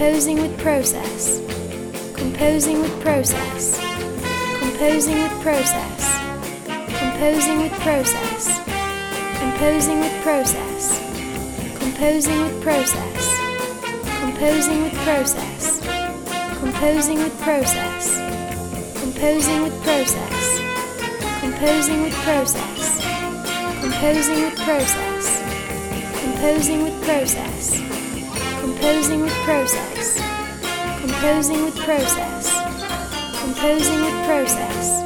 composing with process, composing with process, composing with process, composing with process, composing with process, composing with process, composing with process, composing with process, composing with process, composing with process, composing with process, composing with process, composing with process, composing with process, composing with process.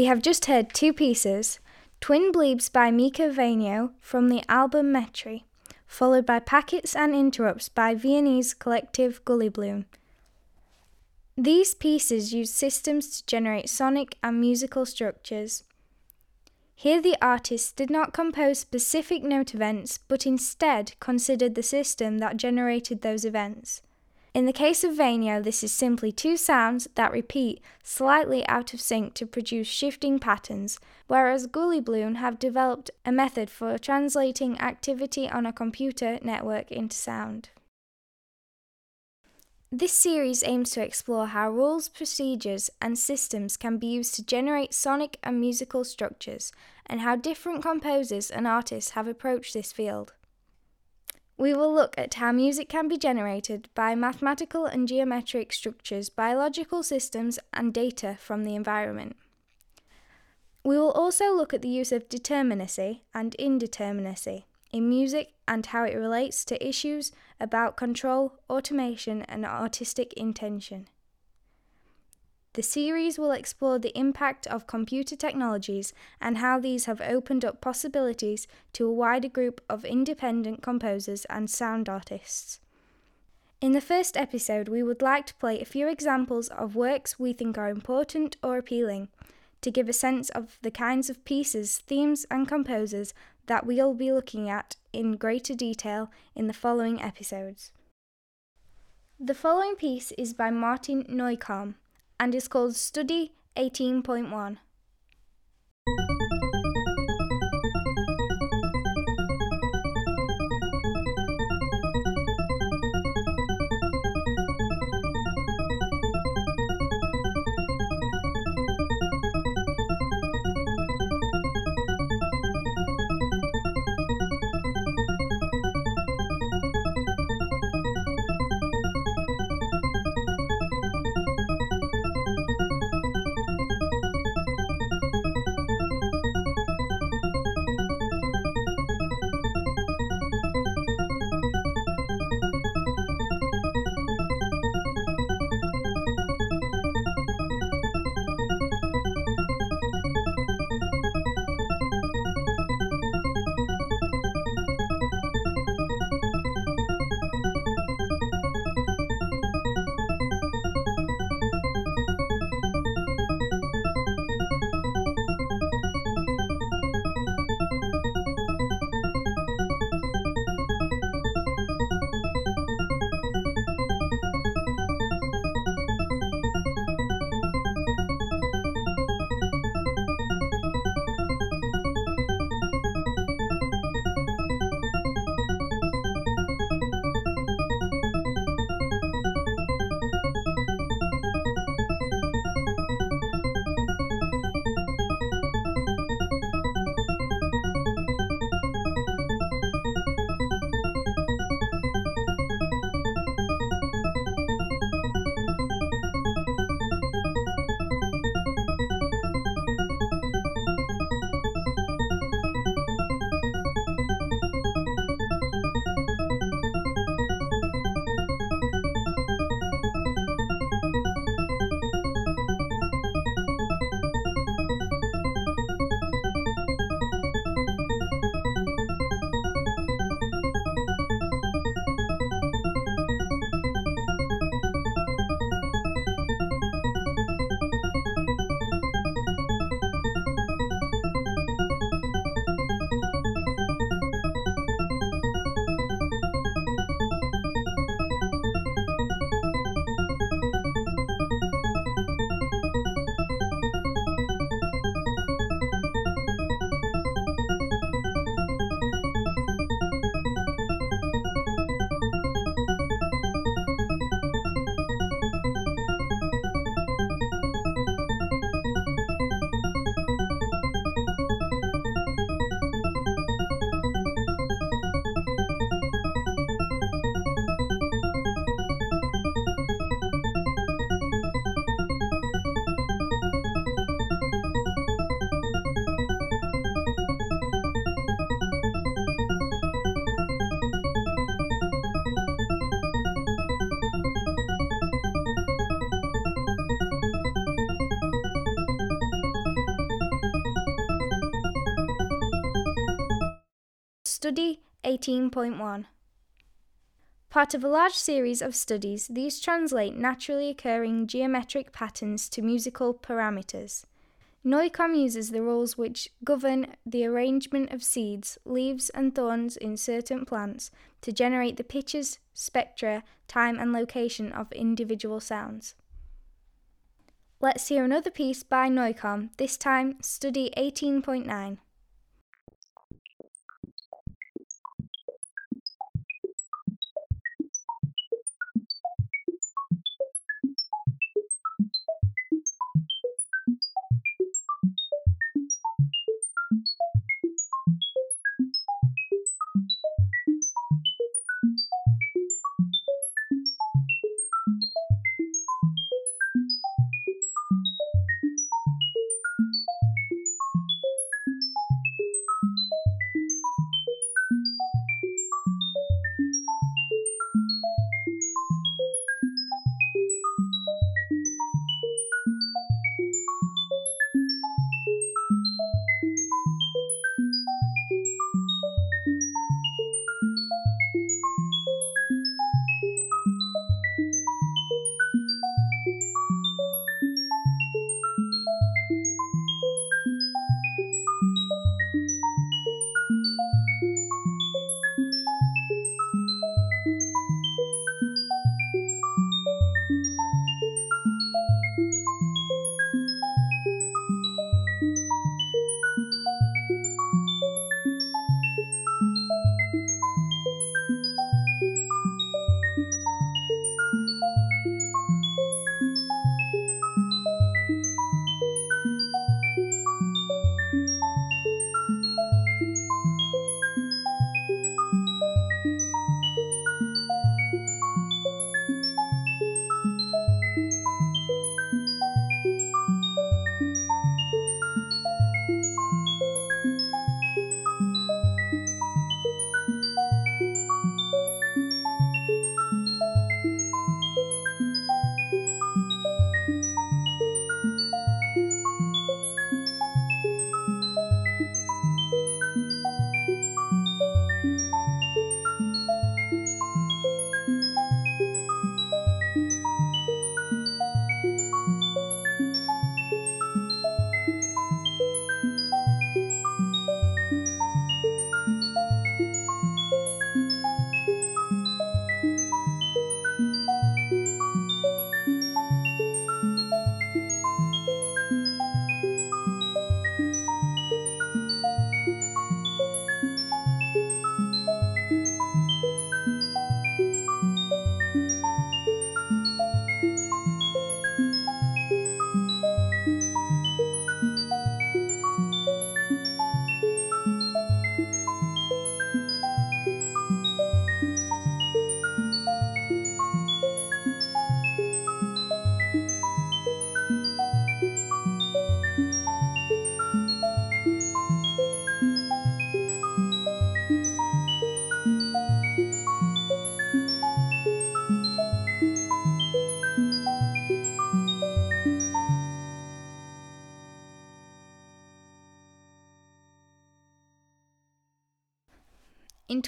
We have just heard two pieces Twin Bleeps by Mika Vainio from the album Metri, followed by Packets and Interrupts by Viennese collective Gullibloon. These pieces use systems to generate sonic and musical structures. Here, the artists did not compose specific note events, but instead considered the system that generated those events. In the case of Vainio, this is simply two sounds that repeat slightly out of sync to produce shifting patterns, whereas Gullibloon have developed a method for translating activity on a computer network into sound. This series aims to explore how rules, procedures, and systems can be used to generate sonic and musical structures, and how different composers and artists have approached this field. We will look at how music can be generated by mathematical and geometric structures, biological systems, and data from the environment. We will also look at the use of determinacy and indeterminacy in music and how it relates to issues about control, automation, and artistic intention. The series will explore the impact of computer technologies and how these have opened up possibilities to a wider group of independent composers and sound artists. In the first episode, we would like to play a few examples of works we think are important or appealing, to give a sense of the kinds of pieces, themes, and composers that we'll be looking at in greater detail in the following episodes. The following piece is by Martin Neukomm and is called Study 18.1. Study 18.1 Part of a large series of studies, these translate naturally occurring geometric patterns to musical parameters. Neukomm uses the rules which govern the arrangement of seeds, leaves, and thorns in certain plants to generate the pitches, spectra, time, and location of individual sounds. Let's hear another piece by Neukomm, this time Study 18.9.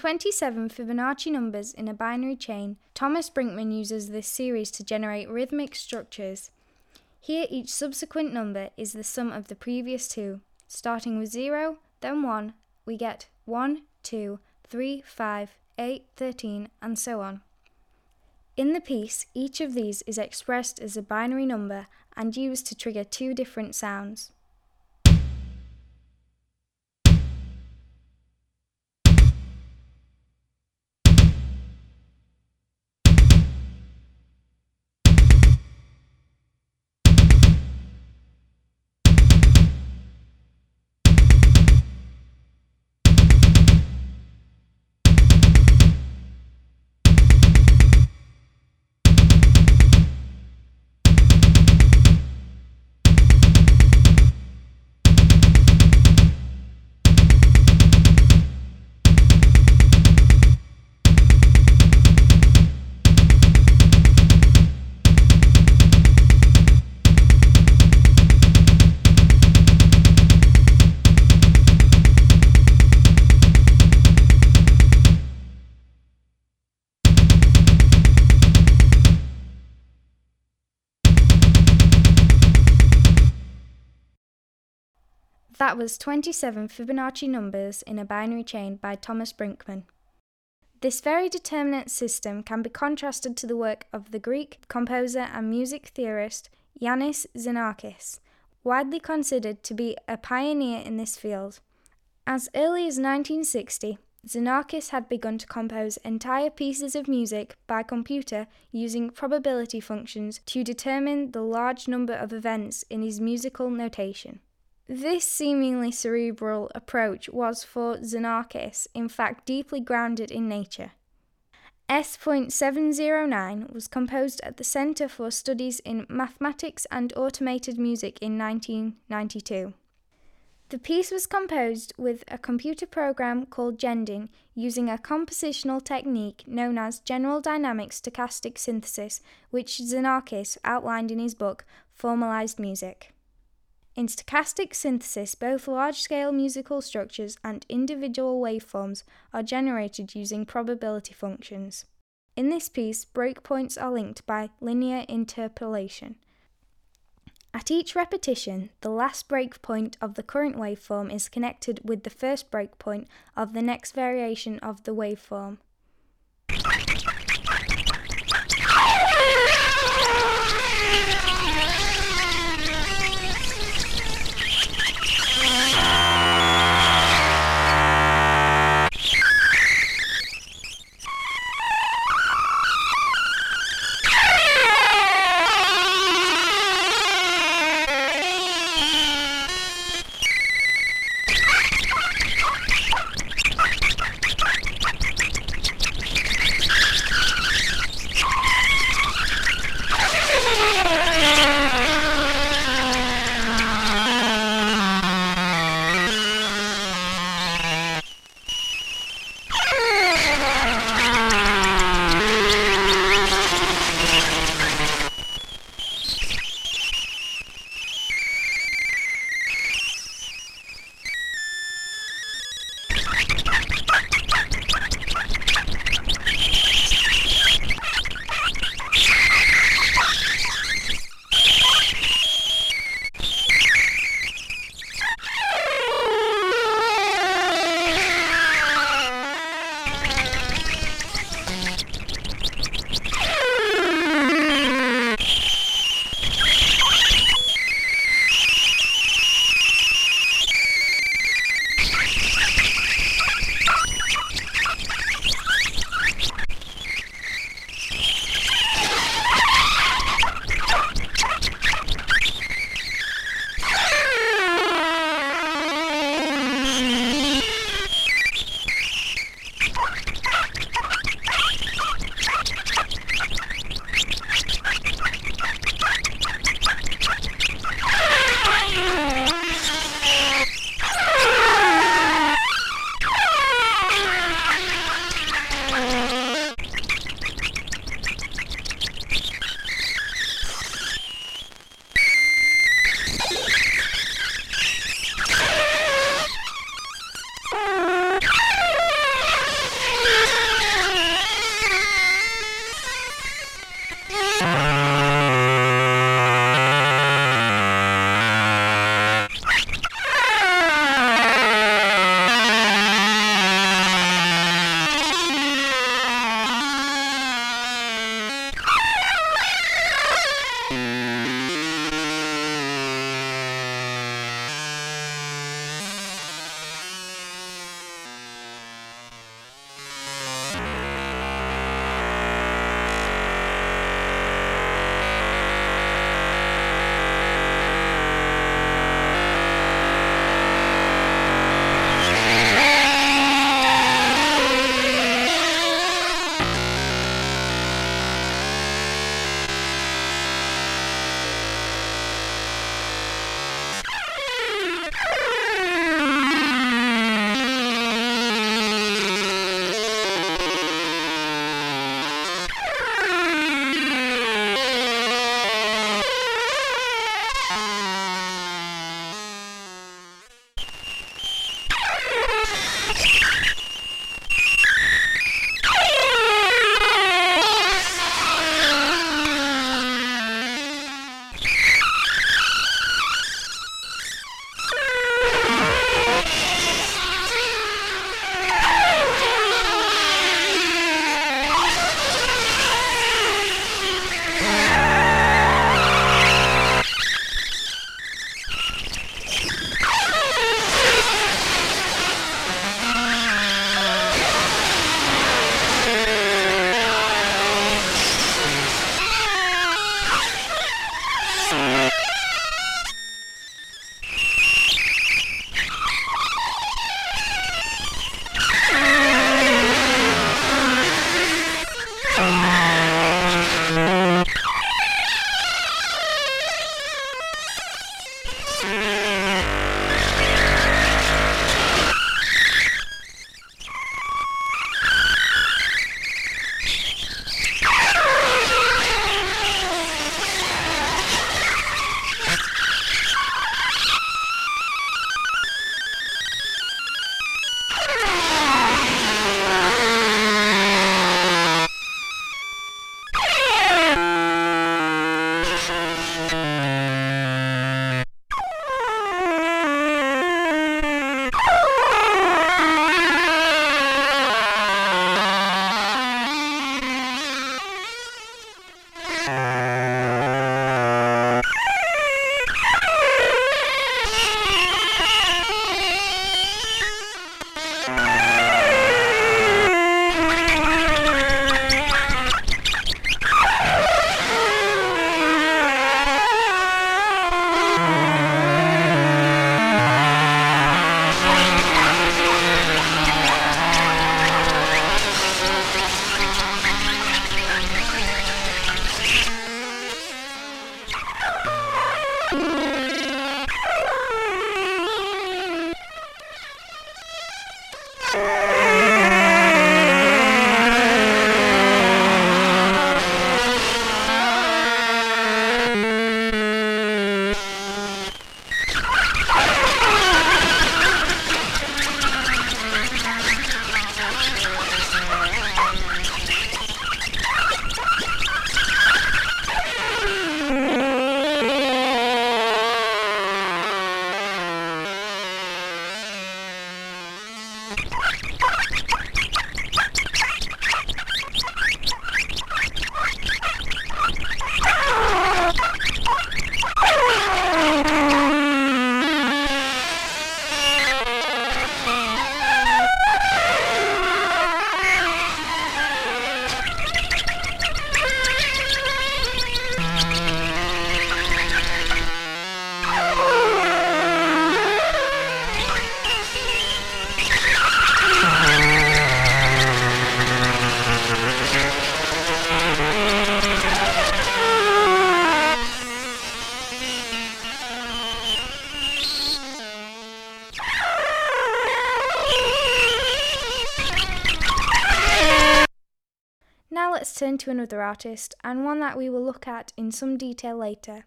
27 Fibonacci numbers in a binary chain, Thomas Brinkmann uses this series to generate rhythmic structures. Here, each subsequent number is the sum of the previous two. Starting with 0, then 1, we get 1, 2, 3, 5, 8, 13, and so on. In the piece, each of these is expressed as a binary number and used to trigger two different sounds. That was 27 Fibonacci numbers in a binary chain by Thomas Brinkmann. This very determinate system can be contrasted to the work of the Greek composer and music theorist Iannis Xenakis, widely considered to be a pioneer in this field. As early as 1960, Xenakis had begun to compose entire pieces of music by computer using probability functions to determine the large number of events in his musical notation. This seemingly cerebral approach was for Xenakis, in fact, deeply grounded in nature. S.709 was composed at the Center for Studies in Mathematics and Automated Music in 1992. The piece was composed with a computer program called GENDYN using a compositional technique known as general dynamic stochastic synthesis, which Xenakis outlined in his book Formalized Music. In stochastic synthesis, both large scale musical structures and individual waveforms are generated using probability functions. In this piece, breakpoints are linked by linear interpolation. At each repetition, the last breakpoint of the current waveform is connected with the first breakpoint of the next variation of the waveform. Turn to another artist, and one that we will look at in some detail later.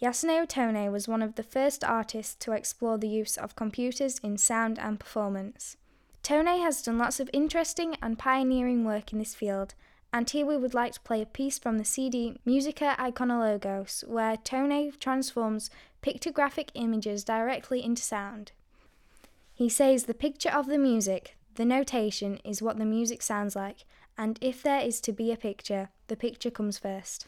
Yasunao Tone was one of the first artists to explore the use of computers in sound and performance. Tone has done lots of interesting and pioneering work in this field, and here we would like to play a piece from the CD Musica Iconologos, where Tone transforms pictographic images directly into sound. He says the picture of the music, the notation, is what the music sounds like, and if there is to be a picture, the picture comes first.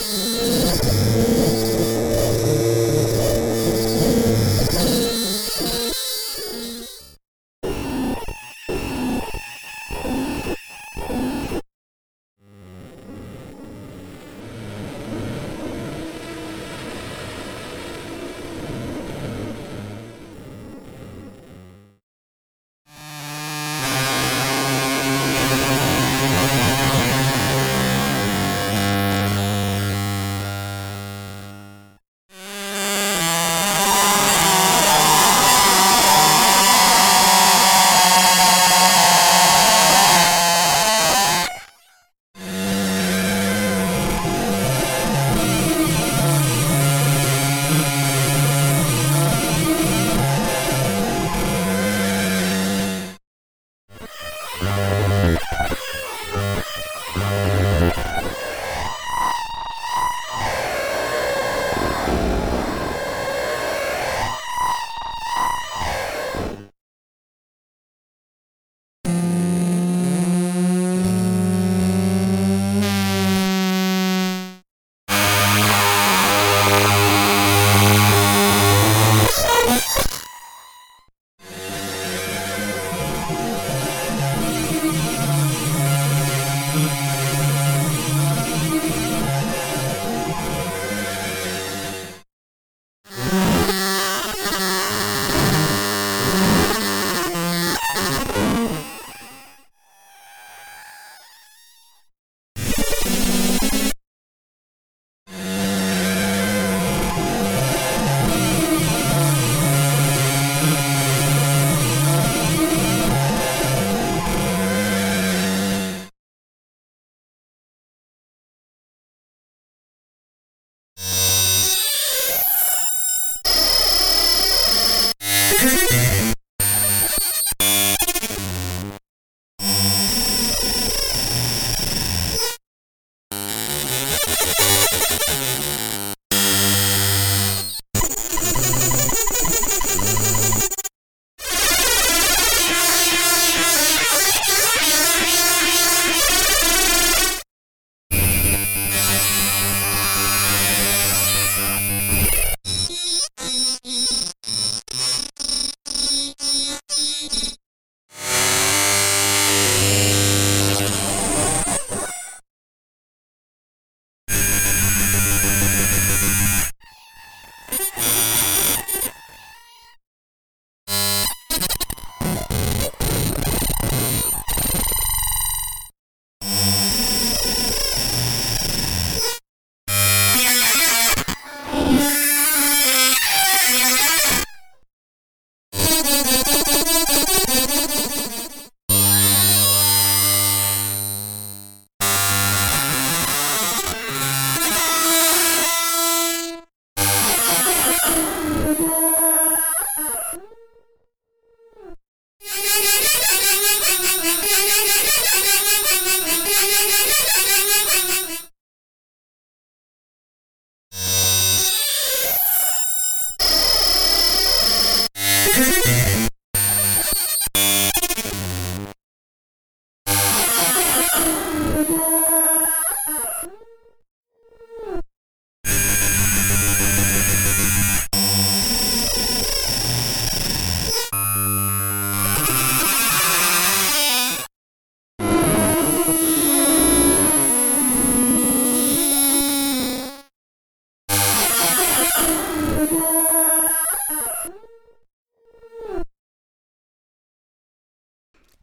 you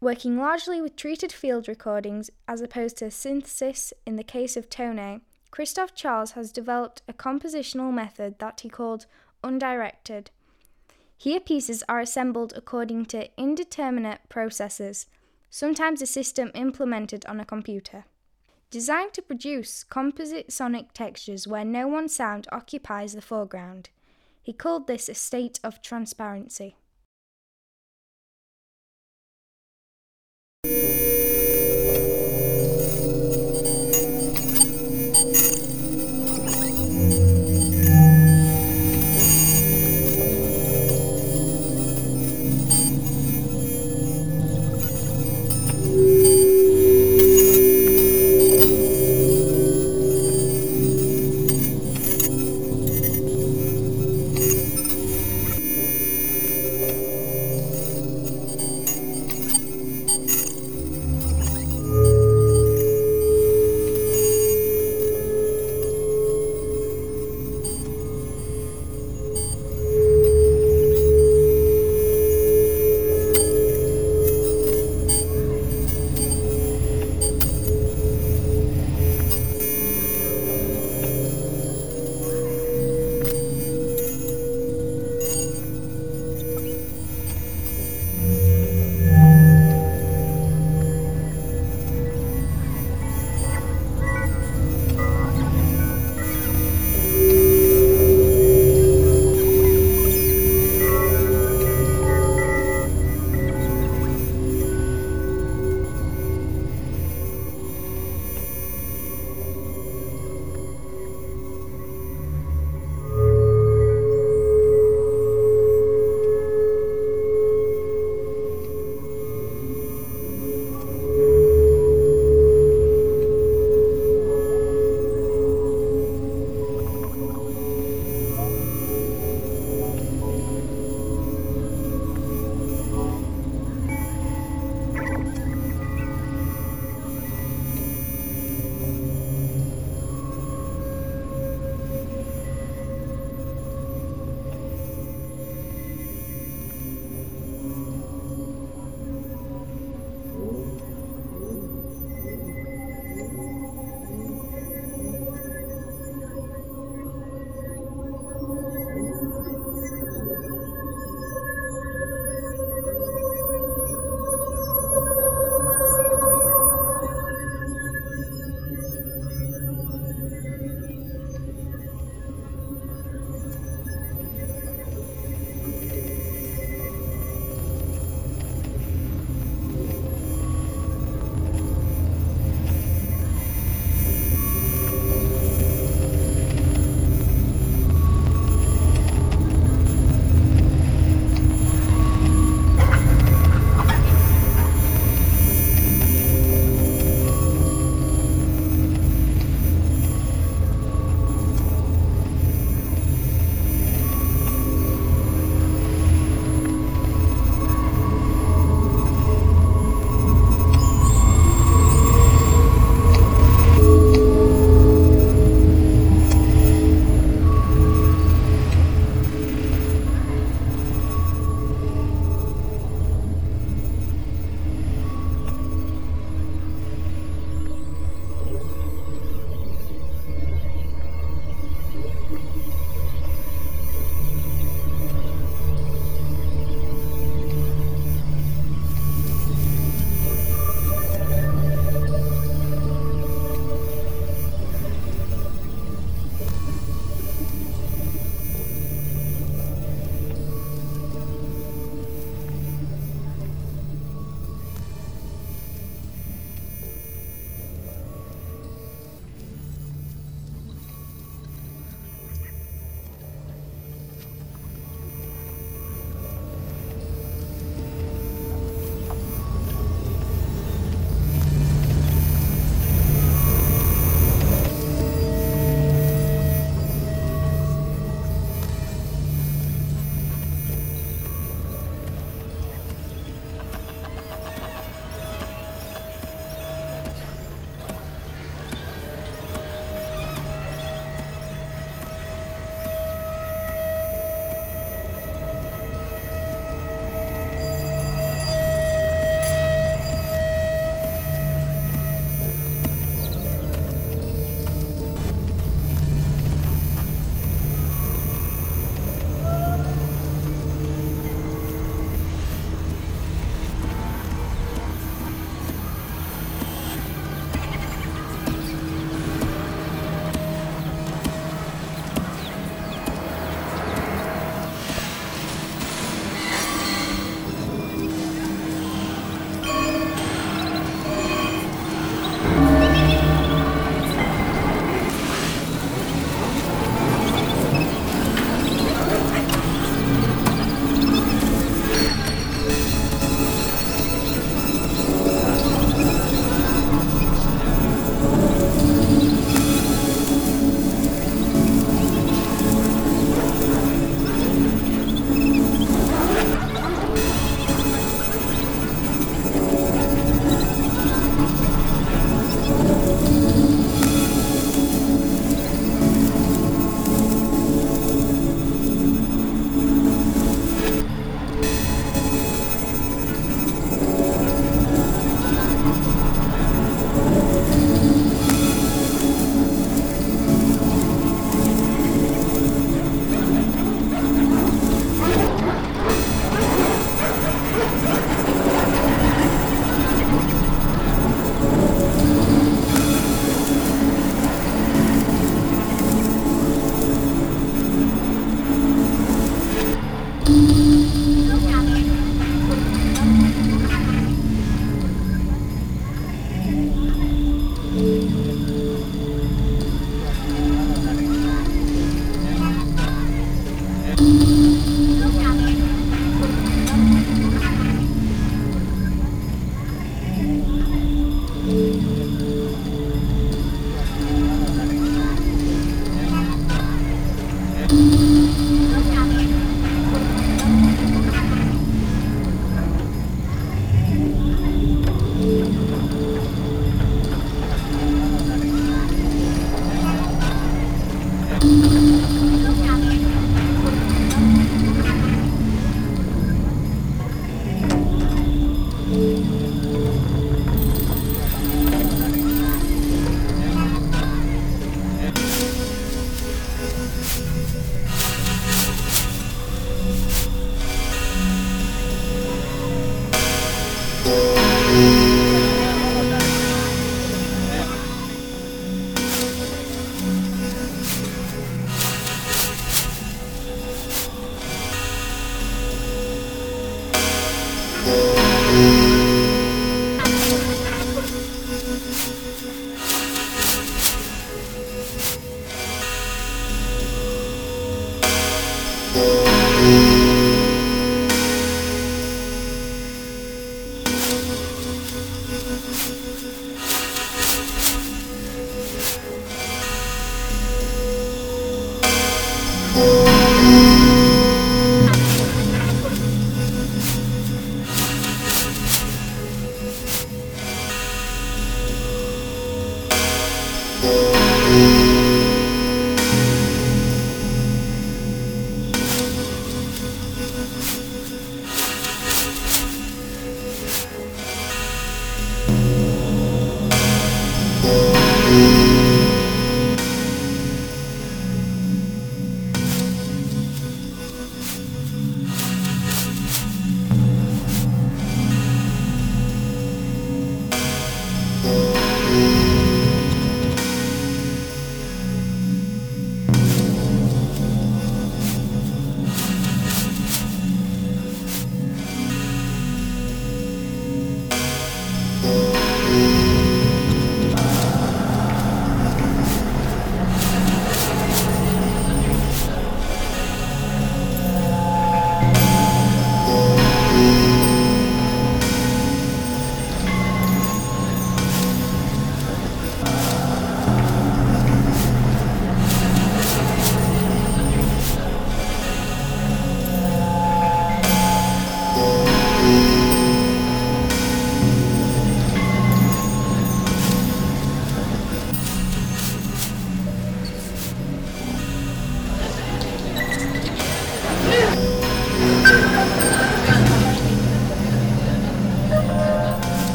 Working largely with treated field recordings as opposed to synthesis in the case of Tone, Christoph Charles has developed a compositional method that he called undirected. Here, pieces are assembled according to indeterminate processes, sometimes a system implemented on a computer. Designed to produce composite sonic textures where no one sound occupies the foreground, he called this a state of transparency. Thank you.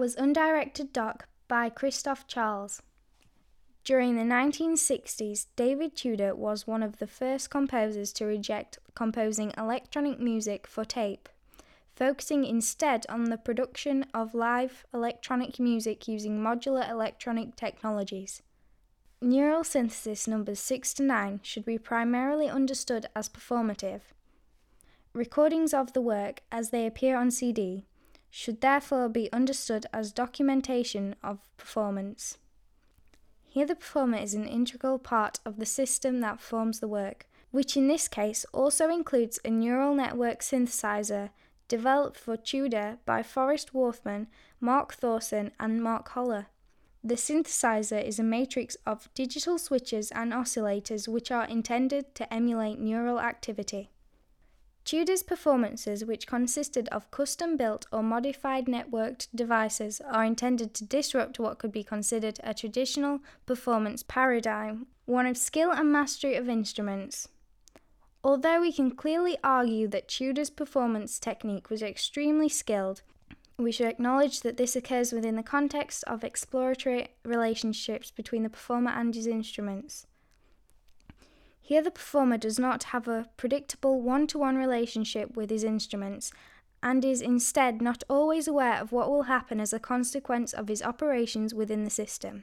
Was Undirected Doc by Christoph Charles. During the 1960s, David Tudor was one of the first composers to reject composing electronic music for tape, focusing instead on the production of live electronic music using modular electronic technologies. Neural synthesis numbers 6 to 9 should be primarily understood as performative. Recordings of the work, as they appear on CD, should therefore be understood as documentation of performance. Here, the performer is an integral part of the system that forms the work, which in this case also includes a neural network synthesizer developed for Tudor by Forrest Warthman, Mark Thorson, and Mark Holler. The synthesizer is a matrix of digital switches and oscillators which are intended to emulate neural activity. Tudor's performances, which consisted of custom built or modified networked devices, are intended to disrupt what could be considered a traditional performance paradigm, one of skill and mastery of instruments. Although we can clearly argue that Tudor's performance technique was extremely skilled, we should acknowledge that this occurs within the context of exploratory relationships between the performer and his instruments. Here, the performer does not have a predictable one to one relationship with his instruments and is instead not always aware of what will happen as a consequence of his operations within the system.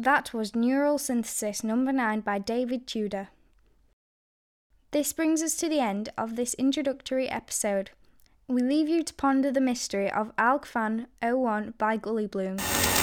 That was Neural Synthesis number 9 by David Tudor. This brings us to the end of this introductory episode. We leave you to ponder the mystery of ALK 01 by Gullibloon.